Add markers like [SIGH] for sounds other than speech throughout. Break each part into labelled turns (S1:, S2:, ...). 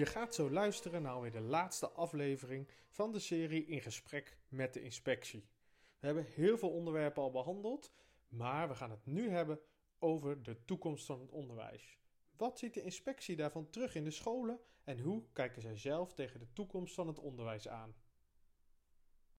S1: Je gaat zo luisteren naar alweer de laatste aflevering van de serie In gesprek met de inspectie. We hebben heel veel onderwerpen al behandeld, maar we gaan het nu hebben over de toekomst van het onderwijs. Wat ziet de inspectie daarvan terug in de scholen en hoe kijken zij zelf tegen de toekomst van het onderwijs aan?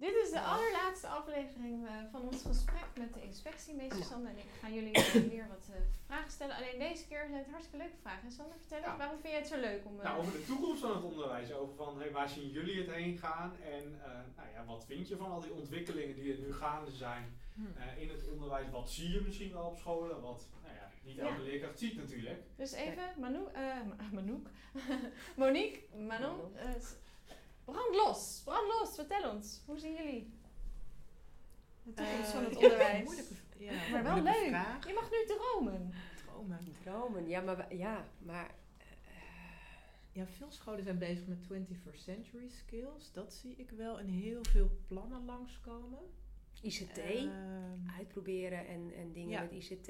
S2: Dit is de allerlaatste aflevering eh, van ons gesprek met de inspectiemeester Sander en ik gaan jullie [COUGHS] weer wat eh, vragen stellen. Alleen deze keer zijn het hartstikke leuke vragen. En Sander, vertel eens,
S3: Ja.
S2: waarom vind jij het zo leuk om... eh,
S3: Nou, over de toekomst van het onderwijs. Over van hey, waar zien jullie het heen gaan? En nou ja, wat vind je van al die ontwikkelingen die er nu gaande zijn
S2: hm.
S3: eh, in het onderwijs? Wat zie je misschien wel op scholen? Wat nou ja, niet elke
S2: Ja.
S3: leerkracht ziet natuurlijk.
S2: Dus even, Manu, eh, Ma- Manouk, [LAUGHS] Monique, Manon, brand los, brand los, vertel ons. Hoe zien jullie de toekomst van het
S4: Eh,
S2: onderwijs?
S4: Moeilijke, ja,
S2: Maar wel
S4: moeilijke
S2: leuk.
S4: Vraag.
S2: Je mag nu dromen.
S4: Dromen.
S5: Dromen, ja, maar, ja, maar
S4: Ja, veel scholen zijn bezig met 21st century skills. Dat zie ik wel in heel veel plannen langskomen.
S5: ICT,
S4: Ehm,
S5: uitproberen en, en dingen
S4: ja.
S5: met ICT.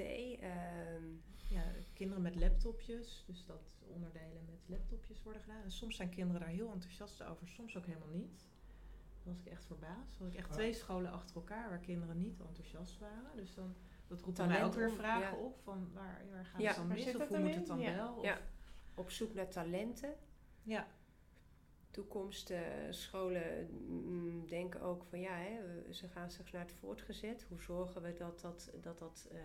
S4: Ja, kinderen met laptopjes. Dus dat onderdelen met laptopjes worden gedaan. En soms zijn kinderen daar heel enthousiast over, soms ook helemaal niet. Daar was ik echt verbaasd. Had ik echt twee scholen achter elkaar waar kinderen niet enthousiast waren. Dus dan, dat roept mij
S5: Talent
S4: ook weer vragen
S5: ja.
S4: op. Van waar, waar gaat
S5: Ja.
S4: het dan mis? Of hoe moet
S2: in?
S4: het dan
S2: Ja.
S4: wel? Of-
S5: op zoek naar talenten.
S4: ja.
S5: Toekomst, eh, scholen mm, denken ook van ja, hè, ze gaan straks naar het voortgezet. Hoe zorgen we dat dat, dat, dat eh,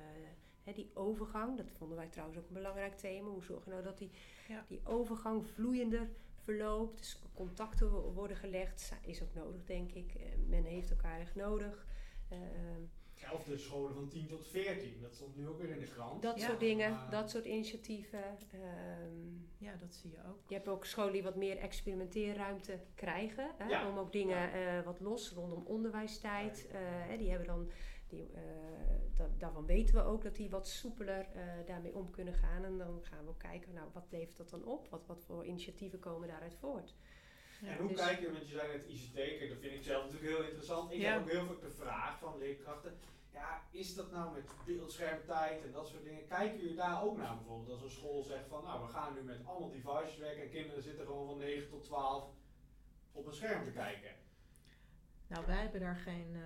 S5: hè, die overgang, dat vonden wij trouwens ook een belangrijk thema. Hoe zorgen we nou dat die,
S4: Ja.
S5: die overgang vloeiender verloopt? Dus contacten wo- worden gelegd, is ook nodig denk ik. Eh, men heeft elkaar echt nodig. Ehm,
S3: Ja, of de scholen van 10 tot 14. Dat stond nu ook weer in de krant.
S5: Dat
S4: Ja.
S5: soort dingen, dat soort initiatieven. Ehm,
S4: ja, dat zie je ook.
S5: je hebt ook scholen die wat meer experimenteerruimte krijgen. Hè,
S3: Ja.
S5: Om ook dingen eh, wat los rondom onderwijstijd. eh, hè, die hebben dan, die, eh, da- daarvan weten we ook dat die wat soepeler eh, daarmee om kunnen gaan. En dan gaan we ook kijken, nou, wat levert dat dan op? Wat, wat voor initiatieven komen daaruit voort?
S4: Ja,
S3: en hoe
S5: dus-
S3: kijk je, want je zei net ICT, dat vind ik zelf natuurlijk heel interessant. Ik
S4: Ja.
S3: heb ook heel vaak de vraag van leerkrachten, ja, is dat nou met beeldschermtijd en dat soort dingen? Kijken jullie daar ook naar bijvoorbeeld als een school zegt van, nou we gaan nu met allemaal devices werken en kinderen zitten gewoon van 9 tot 12 op een scherm te kijken.
S4: Nou, wij hebben daar geen eh,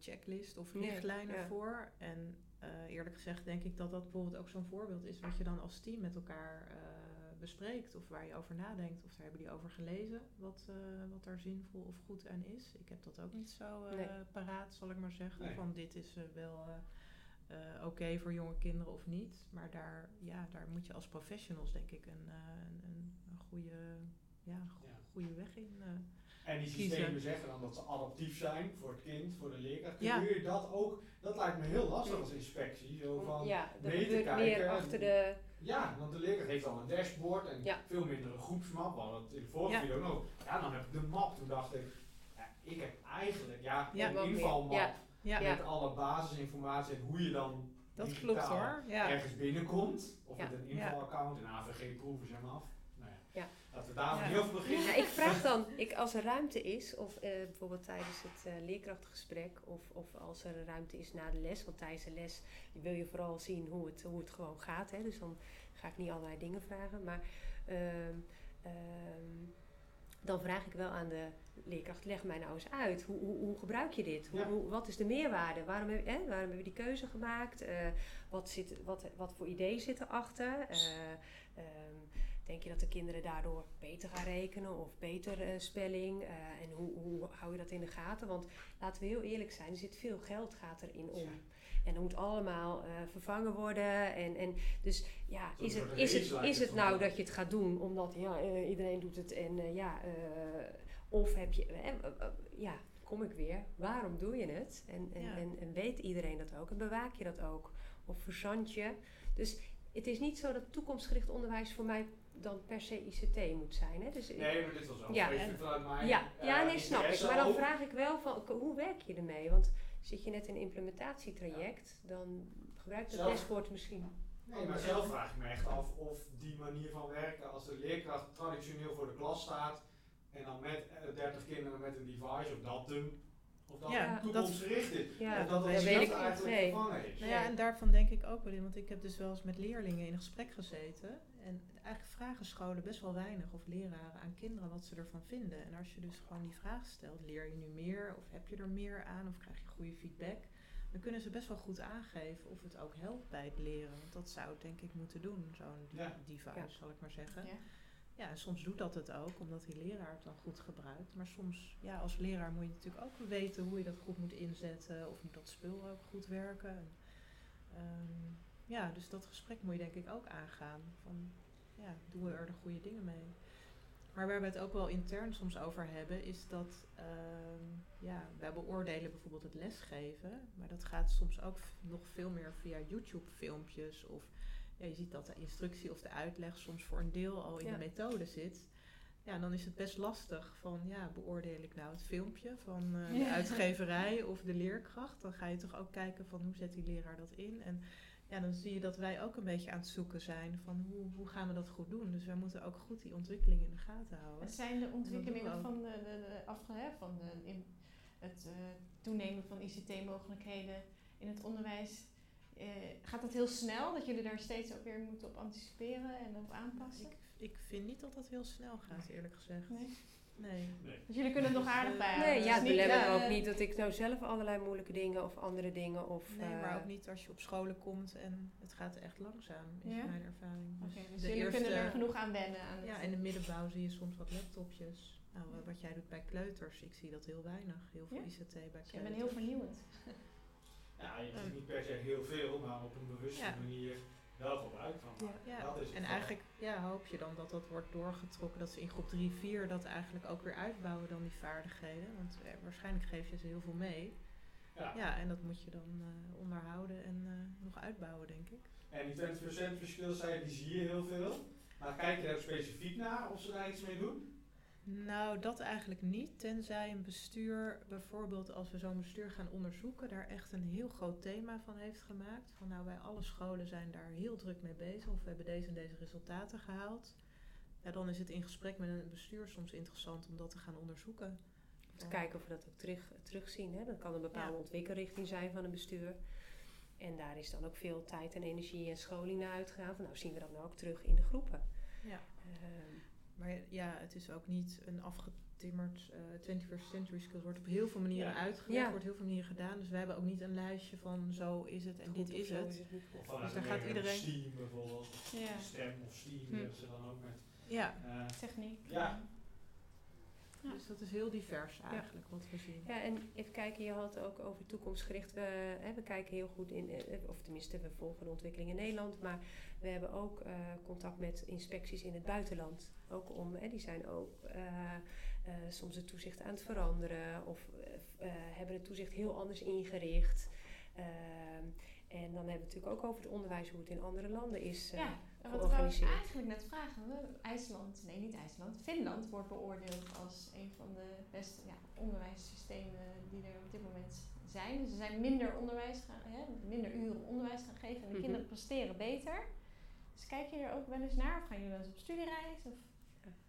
S4: checklist of
S5: Nee,
S4: richtlijnen
S5: ja.
S4: voor. En eh, eerlijk gezegd denk ik dat dat bijvoorbeeld ook zo'n voorbeeld is wat je dan als team met elkaar eh, bespreekt. Of waar je over nadenkt. Of daar hebben die over gelezen wat, eh, wat daar zinvol of goed aan is. Ik heb dat ook niet zo eh,
S5: Nee.
S4: paraat, zal ik maar zeggen.
S3: Nee.
S4: Van dit is wel eh, eh, oké voor jonge kinderen of niet. Maar daar, ja, daar moet je als professionals denk ik een, eh, een, een, goede, ja, go-
S3: Ja.
S4: goede weg in.
S3: En die
S4: Kiezen.
S3: systemen zeggen dan dat ze adaptief zijn voor het kind, voor de leerkracht. Kun
S4: Ja.
S3: je dat ook, dat lijkt me heel lastig als inspectie. Zo van,
S5: ja,
S3: mee te kijken
S5: meer
S3: en-
S5: achter de...
S3: Ja, want de leerkracht heeft al een dashboard en
S5: Ja.
S3: veel minder een groepsmap. Het in de vorige video ook nog. Ja, dan heb ik de map. Toen dacht ik, ja, ik heb eigenlijk ja, een invalmap met alle basisinformatie en hoe je dan
S4: dat klopt hoor.
S3: Ergens binnenkomt. Of met een invalaccount, een AVG-proeven zijn af. Laten we daar niet over beginnen.
S5: Ja, ik vraag dan, ik, als er ruimte is, of eh, bijvoorbeeld tijdens het eh, leerkrachtgesprek, of, of als er ruimte is na de les, want tijdens de les wil je vooral zien hoe het, hoe het gewoon gaat. Hè, dus dan ga ik niet allerlei dingen vragen. Maar ehm, ehm, dan vraag ik wel aan de leerkracht, leg mij nou eens uit, hoe, hoe, hoe gebruik je dit? Hoe,
S3: Ja.
S5: hoe- wat is de meerwaarde? Waarom, heb, hè, waarom hebben we die keuze gemaakt? Eh, wat, zit, wat, wat voor ideeën zitten achter? Eh, ehm, Denk je dat de kinderen daardoor beter gaan rekenen of beter eh, spelling? Eh, en hoe, hoe hou je dat in de gaten? Want laten we heel eerlijk zijn, er zit veel geld gaat erin om.
S3: Ja.
S5: En dat moet allemaal eh, vervangen worden. En, en dus ja, is het, is het, is
S3: het
S5: nou dat je het gaat doen omdat ja, eh, iedereen doet het en ja, eh, of heb je, ja, kom ik weer, waarom doe je het? En, en,
S4: Ja.
S5: en, en weet iedereen dat ook en bewaak je dat ook? Of verzand je? Dus het is niet zo dat toekomstgericht onderwijs voor mij dan per se ICT moet zijn. Hè? Dus,
S3: Nee, maar dit was ook
S5: Ja.
S3: even vanuit mijn
S5: ja, ja,
S3: eh,
S5: nee, snap ik. Maar dan vraag ik wel van, hoe werk je ermee? Want zit je net in een implementatietraject, dan gebruik je
S3: Zelf-
S5: dashboard misschien.
S3: Nee, maar zelf vraag ik me echt af of die manier van werken, als de leerkracht traditioneel voor de klas staat en dan met eh, 30 kinderen met een device, of dat doen, Of dat
S4: Ja,
S3: toekomstgericht is.
S5: Ja,
S3: of dat
S5: dat
S3: het
S5: weet ik niet.
S3: eigenlijk
S5: Nee.
S3: vervangen is.
S4: Nou ja, en daarvan denk ik ook wel in, want ik heb dus wel eens met leerlingen in een gesprek gezeten. En eigenlijk vragen scholen best wel weinig, of leraren, aan kinderen wat ze ervan vinden. En als je dus gewoon die vraag stelt, leer je nu meer, of heb je er meer aan, of krijg je goede feedback, dan kunnen ze best wel goed aangeven of het ook helpt bij het leren. Want dat zou het denk ik moeten doen, zo'n
S3: Ja.
S4: device,
S5: Ja.
S4: zal ik maar zeggen.
S2: Ja.
S4: Ja, soms doet dat het ook, omdat die leraar het dan goed gebruikt. Maar soms, ja, als leraar moet je natuurlijk ook weten hoe je dat goed moet inzetten. Of moet dat spul ook goed werken. En, ehm, ja, dus dat gesprek moet je denk ik ook aangaan. Van, ja, doen we er de goede dingen mee? Maar waar we het ook wel intern soms over hebben, is dat ehm, ja, wij beoordelen bijvoorbeeld het lesgeven. Maar dat gaat soms ook nog veel meer via YouTube-filmpjes of ja, je ziet dat de instructie of de uitleg soms voor een deel al in
S5: Ja.
S4: de methode zit. Ja, dan is het best lastig van, ja, beoordeel ik nou het filmpje van eh, de uitgeverij of de leerkracht? Dan ga je toch ook kijken van hoe zet die leraar dat in? En ja, dan zie je dat wij ook een beetje aan het zoeken zijn van hoe, hoe gaan we dat goed doen? Dus wij moeten ook goed die ontwikkeling in de gaten houden.
S2: Het zijn de ontwikkelingen van, de, de, de afge, hè, van de, in het eh, toenemen van ICT-mogelijkheden in het onderwijs. Eh, gaat dat heel snel, dat jullie daar steeds ook weer moeten op anticiperen en op aanpassen?
S4: Ik, ik vind niet dat dat heel snel gaat, eerlijk gezegd.
S2: Nee?
S4: Nee.
S2: Dus jullie kunnen het nog aardig bijhouden.
S5: Nee,
S2: Het
S5: ja, het belemmert
S2: eh,
S5: ook niet dat ik nou zelf allerlei moeilijke dingen of andere dingen of...
S4: Nee, maar
S5: eh,
S4: ook niet als je op scholen komt en het gaat echt langzaam, is
S2: Ja?
S4: mijn ervaring.
S2: Oké, dus
S4: de
S2: jullie kunnen er genoeg aan wennen. Aan
S4: Ja, in de middenbouw zie je soms wat laptopjes. Nou, wa- wat jij doet bij kleuters, ik zie dat heel weinig. Heel veel
S2: Ja?
S4: ICT bij kleuters.
S2: Dus jij bent heel vernieuwend. [LAUGHS]
S3: Ja, je ziet niet per se heel veel, maar op een bewuste
S4: Ja.
S3: manier wel gebruik van
S5: Ja.
S3: maken.
S4: Ja,
S3: Dat is het
S4: en eigenlijk ja, hoop je dan dat dat wordt doorgetrokken, dat ze in groep 3, 4 dat eigenlijk ook weer uitbouwen dan die vaardigheden. Want eh, waarschijnlijk geef je ze heel veel mee.
S3: Ja.
S4: Ja, en dat moet je dan eh, onderhouden en eh, nog uitbouwen, denk ik.
S3: En die 20% verschil, zei je, die zie je heel veel. Maar kijk je daar specifiek naar of ze daar iets mee doen?
S4: Nou, dat eigenlijk niet. Tenzij een bestuur, bijvoorbeeld als we zo'n bestuur gaan onderzoeken, daar echt een heel groot thema van heeft gemaakt. Van nou, wij alle scholen zijn daar heel druk mee bezig of we hebben deze en deze resultaten gehaald. Ja, dan is het in gesprek met een bestuur soms interessant om dat te gaan onderzoeken.
S5: Om te kijken of we dat ook terug, terugzien. Hè? Dat kan een bepaalde
S4: Ja.
S5: ontwikkelrichting zijn van een bestuur. En daar is dan ook veel tijd en energie en scholing naar uitgegaan. Van, nou zien we dat nou ook terug in de groepen.
S4: Ja.
S5: Ehm,
S4: Maar ja, het is ook niet een afgetimmerd eh 21st century skills. wordt op heel veel manieren
S3: Ja.
S4: uitgelegd,
S5: Ja.
S4: wordt heel veel manieren gedaan. Dus we hebben ook niet een lijstje van zo is het en
S5: goed
S4: dit
S5: of
S4: is het.
S5: niet goed.
S3: Of vanuit
S4: daar
S3: een
S4: gaat iedereen-
S3: Steam bijvoorbeeld.
S2: Ja.
S3: Stem of Steam
S2: Hm.
S3: hebben ze dan ook met.
S4: Ja,
S3: eh,
S2: Techniek.
S3: Ja.
S2: Ja.
S4: dus dat is heel divers eigenlijk wat we zien.
S5: Ja, en even kijken, je had het ook over toekomstgericht. We, hè, we kijken heel goed in, eh, of tenminste, we volgen de ontwikkeling in Nederland. Maar we hebben ook eh, contact met inspecties in het buitenland. Ook om, hè, die zijn ook eh, eh, soms het toezicht aan het veranderen. Of hebben het toezicht heel anders ingericht. Ehm, en dan hebben we het natuurlijk ook over het onderwijs, hoe het in andere landen is.
S2: Ja, en wat wou ik
S5: georganiseerd.
S2: eigenlijk net vragen. We- IJsland, nee niet IJsland, Finland wordt beoordeeld als een van de beste ja, onderwijssystemen die er op dit moment zijn. Dus ze zijn minder onderwijs gaan, hè, minder uren onderwijs gaan geven en de
S5: Mhm.
S2: kinderen presteren beter. Dus kijk je er ook wel eens naar of gaan jullie wel eens op studiereis? Of?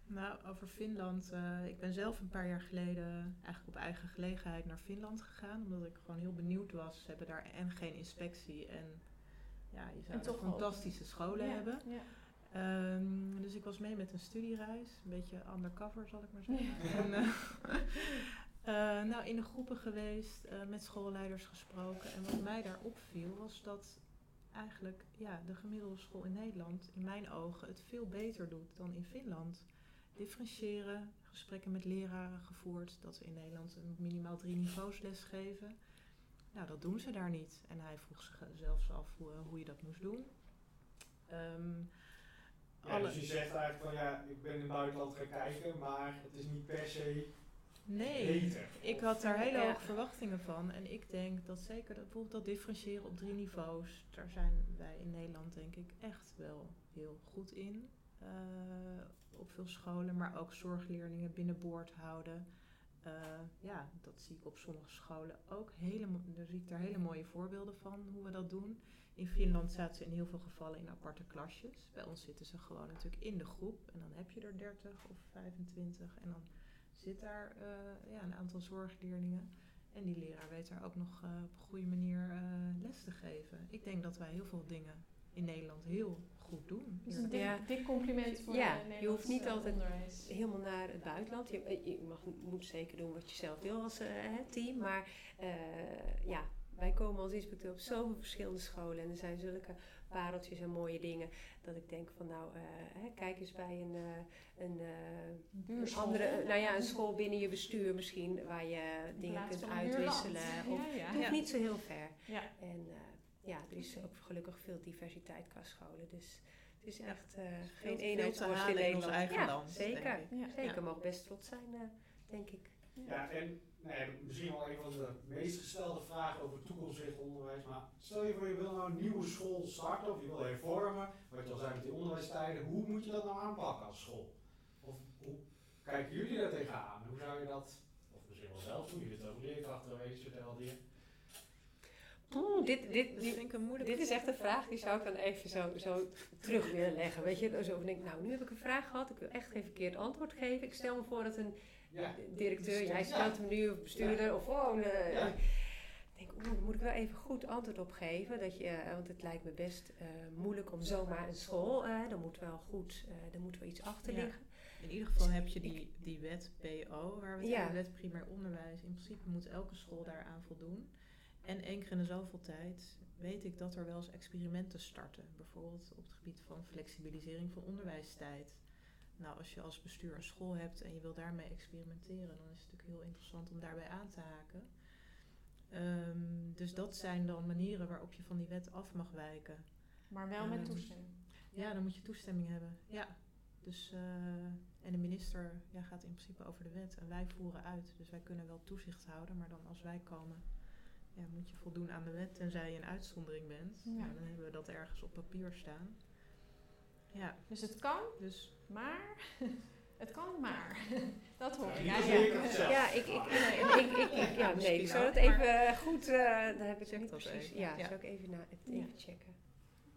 S4: Nou, over Finland. eh, ik ben zelf een paar jaar geleden eigenlijk op eigen gelegenheid naar Finland gegaan. Omdat ik gewoon heel benieuwd was. Ze hebben daar en geen inspectie en ja, je zou
S2: toch
S4: fantastische scholen
S2: Ja,
S4: hebben.
S2: Ja.
S4: Ehm, dus ik was mee met een studiereis, een beetje undercover zal ik maar zeggen. En, eh, [LAUGHS] eh, nou, in de groepen geweest, eh, met schoolleiders gesproken. En wat mij daar opviel was dat eigenlijk ja, de gemiddelde school in Nederland, in mijn ogen, het veel beter doet dan in Finland. Differentiëren, gesprekken met leraren gevoerd, dat ze in Nederland een minimaal drie niveaus lesgeven. Nou, dat doen ze daar niet. En hij vroeg zich zelfs af hoe, hoe je dat moest doen. Ehm,
S3: ja,
S4: alle-
S3: Dus je zegt eigenlijk van ja, ik ben in het buitenland gaan kijken, maar het is niet per se
S4: Nee,
S3: beter.
S4: ik had daar hele hoge verwachtingen van. En ik denk dat zeker dat, bijvoorbeeld dat differentiëren op drie niveaus, daar zijn wij in Nederland denk ik echt wel heel goed in. eh, op veel scholen, maar ook zorgleerlingen binnenboord houden. Eh, ja, dat zie ik op sommige scholen ook. Hele, daar zie ik daar hele mooie voorbeelden van hoe we dat doen. In Finland zaten ze in heel veel gevallen in aparte klasjes. Bij ons zitten ze gewoon natuurlijk in de groep. En dan heb je er 30 of 25. En dan zit daar eh, ja, een aantal zorgleerlingen. En die leraar weet daar ook nog eh, op een goede manier les te geven. Ik denk dat wij heel veel dingen in Nederland heel goed doen.
S2: Dus een dik,
S5: Ja.
S2: dik compliment voor
S5: Ja,
S2: eh,
S5: je hoeft niet altijd
S2: onderwijs.
S5: helemaal naar het buitenland. Je, eh, je mag, moet zeker doen wat je zelf wil als eh, hè, team. Maar eh, ja, wij komen als inspecteur op zoveel verschillende scholen. En er zijn zulke pareltjes en mooie dingen. Dat ik denk van nou, eh, hè, kijk eens bij een, eh, een, eh, andere, nou ja, een school binnen je bestuur misschien. Waar je
S2: In
S5: dingen kunt uitwisselen. Of,
S2: Ja, ja.
S5: het hoeft
S4: Ja.
S5: niet zo heel ver.
S2: Ja.
S5: En eh, ja, er is ook gelukkig veel diversiteit qua scholen. Dus het is echt eh,
S4: Veel-
S5: geen eenheidsworst in Nederland.
S4: eigen
S5: ja,
S4: land,
S5: zeker.
S2: Ja.
S5: Zeker,
S4: Ja.
S5: mogen best trots zijn, eh, denk ik.
S3: Ja, en nee, misschien wel een van de meest gestelde vragen over toekomstgericht onderwijs. Maar stel je voor, je wil nou een nieuwe school starten of je wil hervormen. Wat je al zei met die onderwijstijden. Hoe moet je dat nou aanpakken als school? Of hoe kijken jullie daar tegenaan? Hoe zou je dat, of misschien wel zelf doen, je het over leerkrachten geweest, vertelde je.
S5: Oeh, dit, dit,
S4: Dat
S5: die-
S4: vind ik een moeilijk.
S5: dit is echt een vraag die zou ik dan even zo, zo terug willen leggen. Weet je, zo van denk ik, nou nu heb ik een vraag gehad, ik wil echt geen verkeerd antwoord geven. Ik stel me voor dat een
S3: Ja,
S5: directeur, jij
S3: Ja.
S5: stelt hem nu, of bestuurder, of gewoon... eh,
S3: Ja.
S5: Ik denk, oeh, daar moet ik wel even goed antwoord op geven. Dat je, eh, want het lijkt me best eh, moeilijk om zomaar een school, eh er moet wel goed, eh er moet wel iets achter
S4: Ja.
S5: liggen.
S4: In ieder geval heb je die, die wet PO, waar we het
S5: Ja.
S4: hebben, wet primair onderwijs. In principe moet elke school daaraan voldoen. En één keer in de zoveel tijd weet ik dat er wel eens experimenten starten. Bijvoorbeeld op het gebied van flexibilisering van onderwijstijd. Nou, als je als bestuur een school hebt en je wil daarmee experimenteren, dan is het natuurlijk heel interessant om daarbij aan te haken. Ehm, dus dat zijn dan manieren waarop je van die wet af mag wijken.
S2: Maar wel met
S4: Ehm,
S2: toestemming.
S4: Ja, dan moet je toestemming hebben. Ja. Dus, eh, en de minister ja, gaat in principe over de wet en wij voeren uit. Dus wij kunnen wel toezicht houden, maar dan als wij komen, ja, moet je voldoen aan de wet tenzij je een uitzondering bent.
S2: Ja.
S4: Nou, dan hebben we dat ergens op papier staan. Ja,
S2: Dus het kan,
S4: dus
S2: maar... [LAUGHS] het kan, maar. [LAUGHS] dat hoor
S3: Ja,
S2: ik
S3: zelf.
S5: Ja, ik, ik, nee, ik, ik, ik- ja, nee, ik zou dat even goed, eh daar heb ik
S4: Check
S5: niet
S4: dat
S5: precies.
S4: even.
S5: Ja,
S4: Ja.
S5: zou ik even, na, even
S2: Ja.
S5: checken.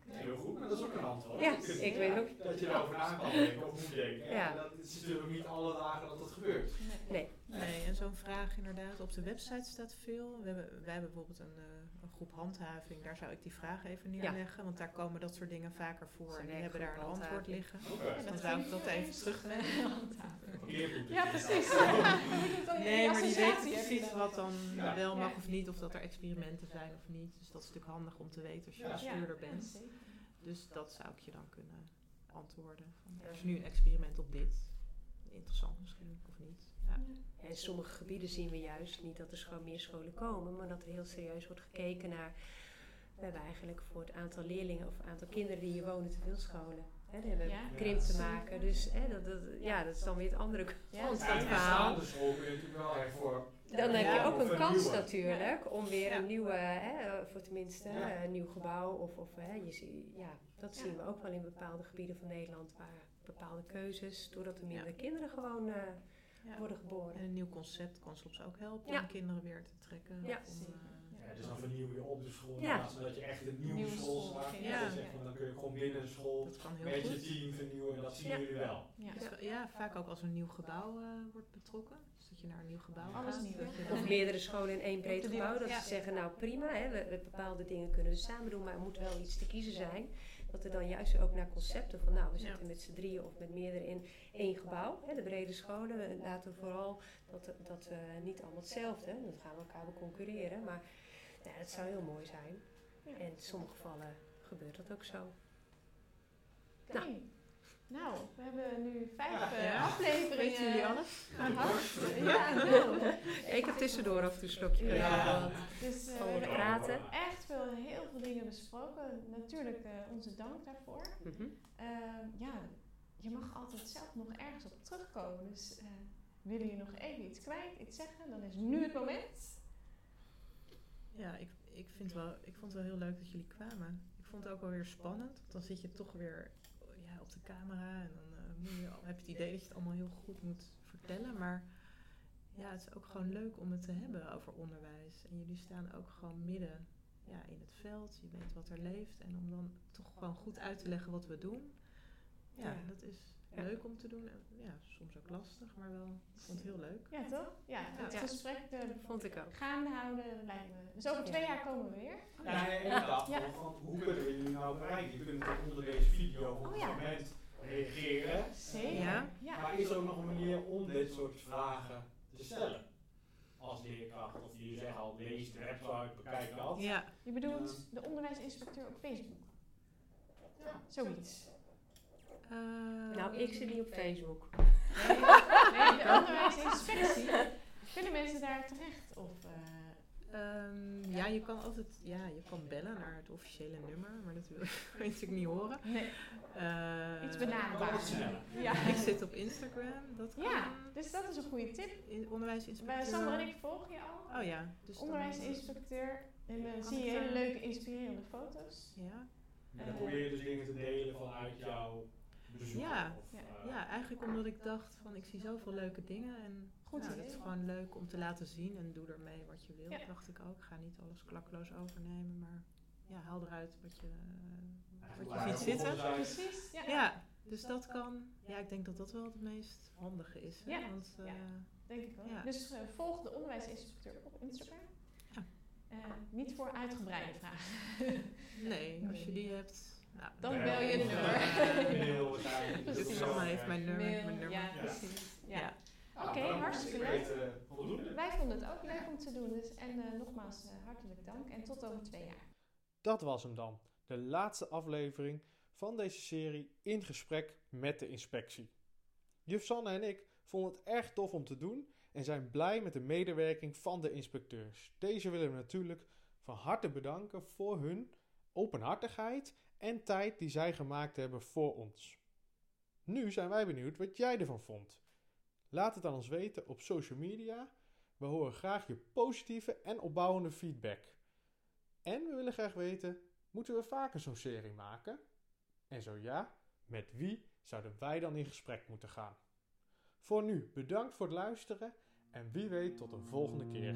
S3: Heel goed, maar dat is ook een antwoord.
S5: Ja, ik weet ook-
S3: Dat je erover na kan denken of moet denken.
S5: Ja.
S3: Dat is natuurlijk niet alle dagen dat dat gebeurt.
S5: Nee.
S4: Nee, en zo'n vraag inderdaad. Op de website staat veel. We hebben, wij hebben bijvoorbeeld een, eh, een groep handhaving. Daar zou ik die vraag even neerleggen. Want daar komen dat soort dingen vaker voor. En die hebben daar een antwoord liggen.
S3: Oké.
S4: Dan zou ik dat even terugleggen. [LAUGHS]
S3: Parkeerboete.
S2: Ja, precies. [LAUGHS]
S4: Nee, maar die weten precies wat dan
S3: Ja.
S4: wel mag of niet, of dat er experimenten zijn of niet. Dus dat is natuurlijk handig om te weten als je bestuurder
S2: Ja,
S4: bent. Dus dat zou ik je dan kunnen antwoorden. Van, er is nu een experiment op dit. Interessant misschien, of niet. Ja.
S5: Ja, in sommige gebieden zien we juist niet dat er gewoon meer scholen komen, maar dat er heel serieus wordt gekeken naar. We hebben eigenlijk voor het aantal leerlingen of het aantal kinderen die hier wonen te veel scholen. Hè, daar hebben
S2: Ja.
S5: krimp te maken. Dus hè, dat, dat, ja, dat is dan weer het andere kant van het
S3: en
S5: verhaal.
S3: staande school kun je natuurlijk wel echt voor.
S5: Dan heb je ook een kans natuurlijk om weer een nieuwe, hè, voor tenminste een nieuw gebouw. Of, of hè, je zie, ja, dat zien we ook wel in bepaalde gebieden van Nederland waar bepaalde keuzes, doordat er minder
S4: Ja.
S5: kinderen gewoon eh,
S4: Ja.
S5: worden geboren.
S4: En een nieuw concept kan soms ook helpen
S5: Ja.
S4: om kinderen weer te trekken.
S5: Ja.
S4: om, eh,
S3: Ja, dus dan vernieuw je op de school
S5: Ja.
S3: dat je echt een nieuwe,
S2: Nieuwe
S3: school. Ja. Dan, zeg van, dan kun je gewoon binnen een school
S4: dat kan heel
S3: met je team vernieuwen en dat zien
S5: Ja.
S3: jullie wel.
S2: Ja.
S4: Dus wel- ja, vaak ook als een nieuw gebouw eh, wordt betrokken. Dus dat je naar een nieuw gebouw
S2: Alles
S4: gaat.
S2: nieuw,
S5: Of meerdere scholen in één breed
S2: de
S5: gebouw. Dat
S4: Ja.
S5: ze zeggen, nou prima, hè, we, we- bepaalde dingen kunnen we samen doen, maar er moet wel iets te kiezen zijn. Dat er dan juist ook naar concepten van, nou we
S4: Ja.
S5: zitten met z'n drieën of met meerdere in één gebouw. Hè, de brede scholen, we laten we vooral dat, dat we niet allemaal hetzelfde, hè, dan gaan we elkaar wel concurreren. Maar ja, dat zou heel mooi zijn.
S2: Ja.
S5: En in sommige gevallen gebeurt dat ook zo.
S2: Oké. Nou, we hebben nu vijf eh,
S4: Ja.
S2: Afleveringen
S4: jullie alles?
S2: Ja.
S5: Ik heb tussendoor af en toe een slokje
S2: Ja.
S5: gehad.
S2: Dus eh, we
S5: praten.
S2: echt veel, heel veel dingen besproken. Natuurlijk eh, onze dank daarvoor.
S5: Mhm.
S2: Ehm, ja, je mag altijd zelf nog ergens op terugkomen. Dus eh willen je nog even iets kwijt, iets zeggen, dan is nu het moment.
S4: Ja, ik, ik, vind wel, ik vond het wel heel leuk dat jullie kwamen. Ik vond het ook wel weer spannend. Want dan zit je toch weer ja, op de camera en dan al- heb je het idee dat je het allemaal heel goed moet vertellen. Maar ja, het is ook gewoon leuk om het te hebben over onderwijs. En jullie staan ook gewoon midden ja, in het veld. Je weet wat er leeft. En om dan toch gewoon goed uit te leggen wat we doen. Ja,
S5: Ja.
S4: dat is
S5: Ja.
S4: leuk om te doen. En, ja, soms ook lastig, maar wel, ik vond het heel leuk.
S2: Ja, toch? Ja, het
S5: Ja.
S2: gesprek eh,
S5: Vond ik ook.
S2: gaande houden lijkt me. Dus over twee jaar komen we weer.
S3: Ja, nee, en ik dacht
S2: Ja.
S3: van, van, hoe kunnen we jullie nou bereiken? Je kunt toch onder deze video op
S2: Oh,
S3: een
S2: ja.
S3: moment reageren.
S2: Zeker.
S4: Ja.
S2: ja.
S3: Maar is er ook nog een manier om dit soort vragen te stellen? Als leerkracht, of je zegt al, lees de website, bekijk dat.
S4: Ja,
S2: Je bedoelt de onderwijsinspecteur op Facebook? Zoiets.
S4: eh,
S5: Nou, ik zit niet op Facebook.
S2: Nee, nee, de onderwijsinspectie. Kunnen mensen daar terecht? Of, eh,
S4: Ehm, ja, je kan altijd ja, je kan bellen naar het officiële nummer, maar dat wil [LAUGHS] je natuurlijk niet horen.
S2: nee,
S4: Eh,
S2: iets
S3: Kan
S2: benaderbaar.
S3: wat sneller.
S2: Ja.
S4: Ik zit op Instagram, dat kan.
S2: ja, dus dat is een goede tip.
S4: Onderwijsinspecteur.
S2: Sander en ik volgen je al.
S4: Oh ja, dus
S2: Onderwijsinspecteur. En dan zie je
S4: ik
S2: hele
S4: daar-
S2: leuke, inspirerende foto's.
S4: Ja.
S3: En dan probeer je dus dingen te delen vanuit jouw bezoek.
S4: Ja.
S3: Of,
S2: Ja.
S3: eh,
S4: ja, eigenlijk omdat ik dacht van ik zie zoveel leuke dingen en
S2: Goed
S4: ja,
S2: idee.
S4: het is gewoon leuk om te laten zien en doe ermee wat je wilt,
S2: Ja.
S4: dacht ik ook. Ga niet alles klakloos overnemen, maar ja, haal eruit wat je, wat je ziet zitten.
S2: Precies. Ja,
S4: Ja, dus dat kan. Ja, ik denk dat dat wel het meest handige is. Hè?
S2: Ja,
S4: Want, eh,
S2: ja. denk ik wel.
S4: Ja.
S2: Dus eh, volg de onderwijsinspecteur op Instagram. Eh, niet voor uitgebreide vragen. [LAUGHS]
S4: Nee, als je die hebt. Nou,
S2: Dan bel je de
S3: of,
S2: nummer.
S3: mail [LAUGHS] is
S4: heeft mijn nummer.
S2: Mail,
S4: mijn nummer.
S2: Ja,
S3: Ja.
S2: precies. Ja.
S3: Nou,
S2: Oké,
S3: dan
S2: hartstikke leuk.
S3: eh, voldoende.
S2: Wij vonden het ook leuk om te doen. Dus, en eh, nogmaals eh, hartelijk dank. En tot over twee jaar.
S1: Dat was hem dan. De laatste aflevering van deze serie in gesprek met de inspectie. Juf Sanne en ik vonden het erg tof om te doen en zijn blij met de medewerking van de inspecteurs. Deze willen we natuurlijk van harte bedanken voor hun openhartigheid en tijd die zij gemaakt hebben voor ons. Nu zijn wij benieuwd wat jij ervan vond. Laat het aan ons weten op social media. We horen graag je positieve en opbouwende feedback. En we willen graag weten, moeten we vaker zo'n serie maken? En zo ja, met wie zouden wij dan in gesprek moeten gaan? Voor nu, bedankt voor het luisteren en wie weet tot een volgende keer.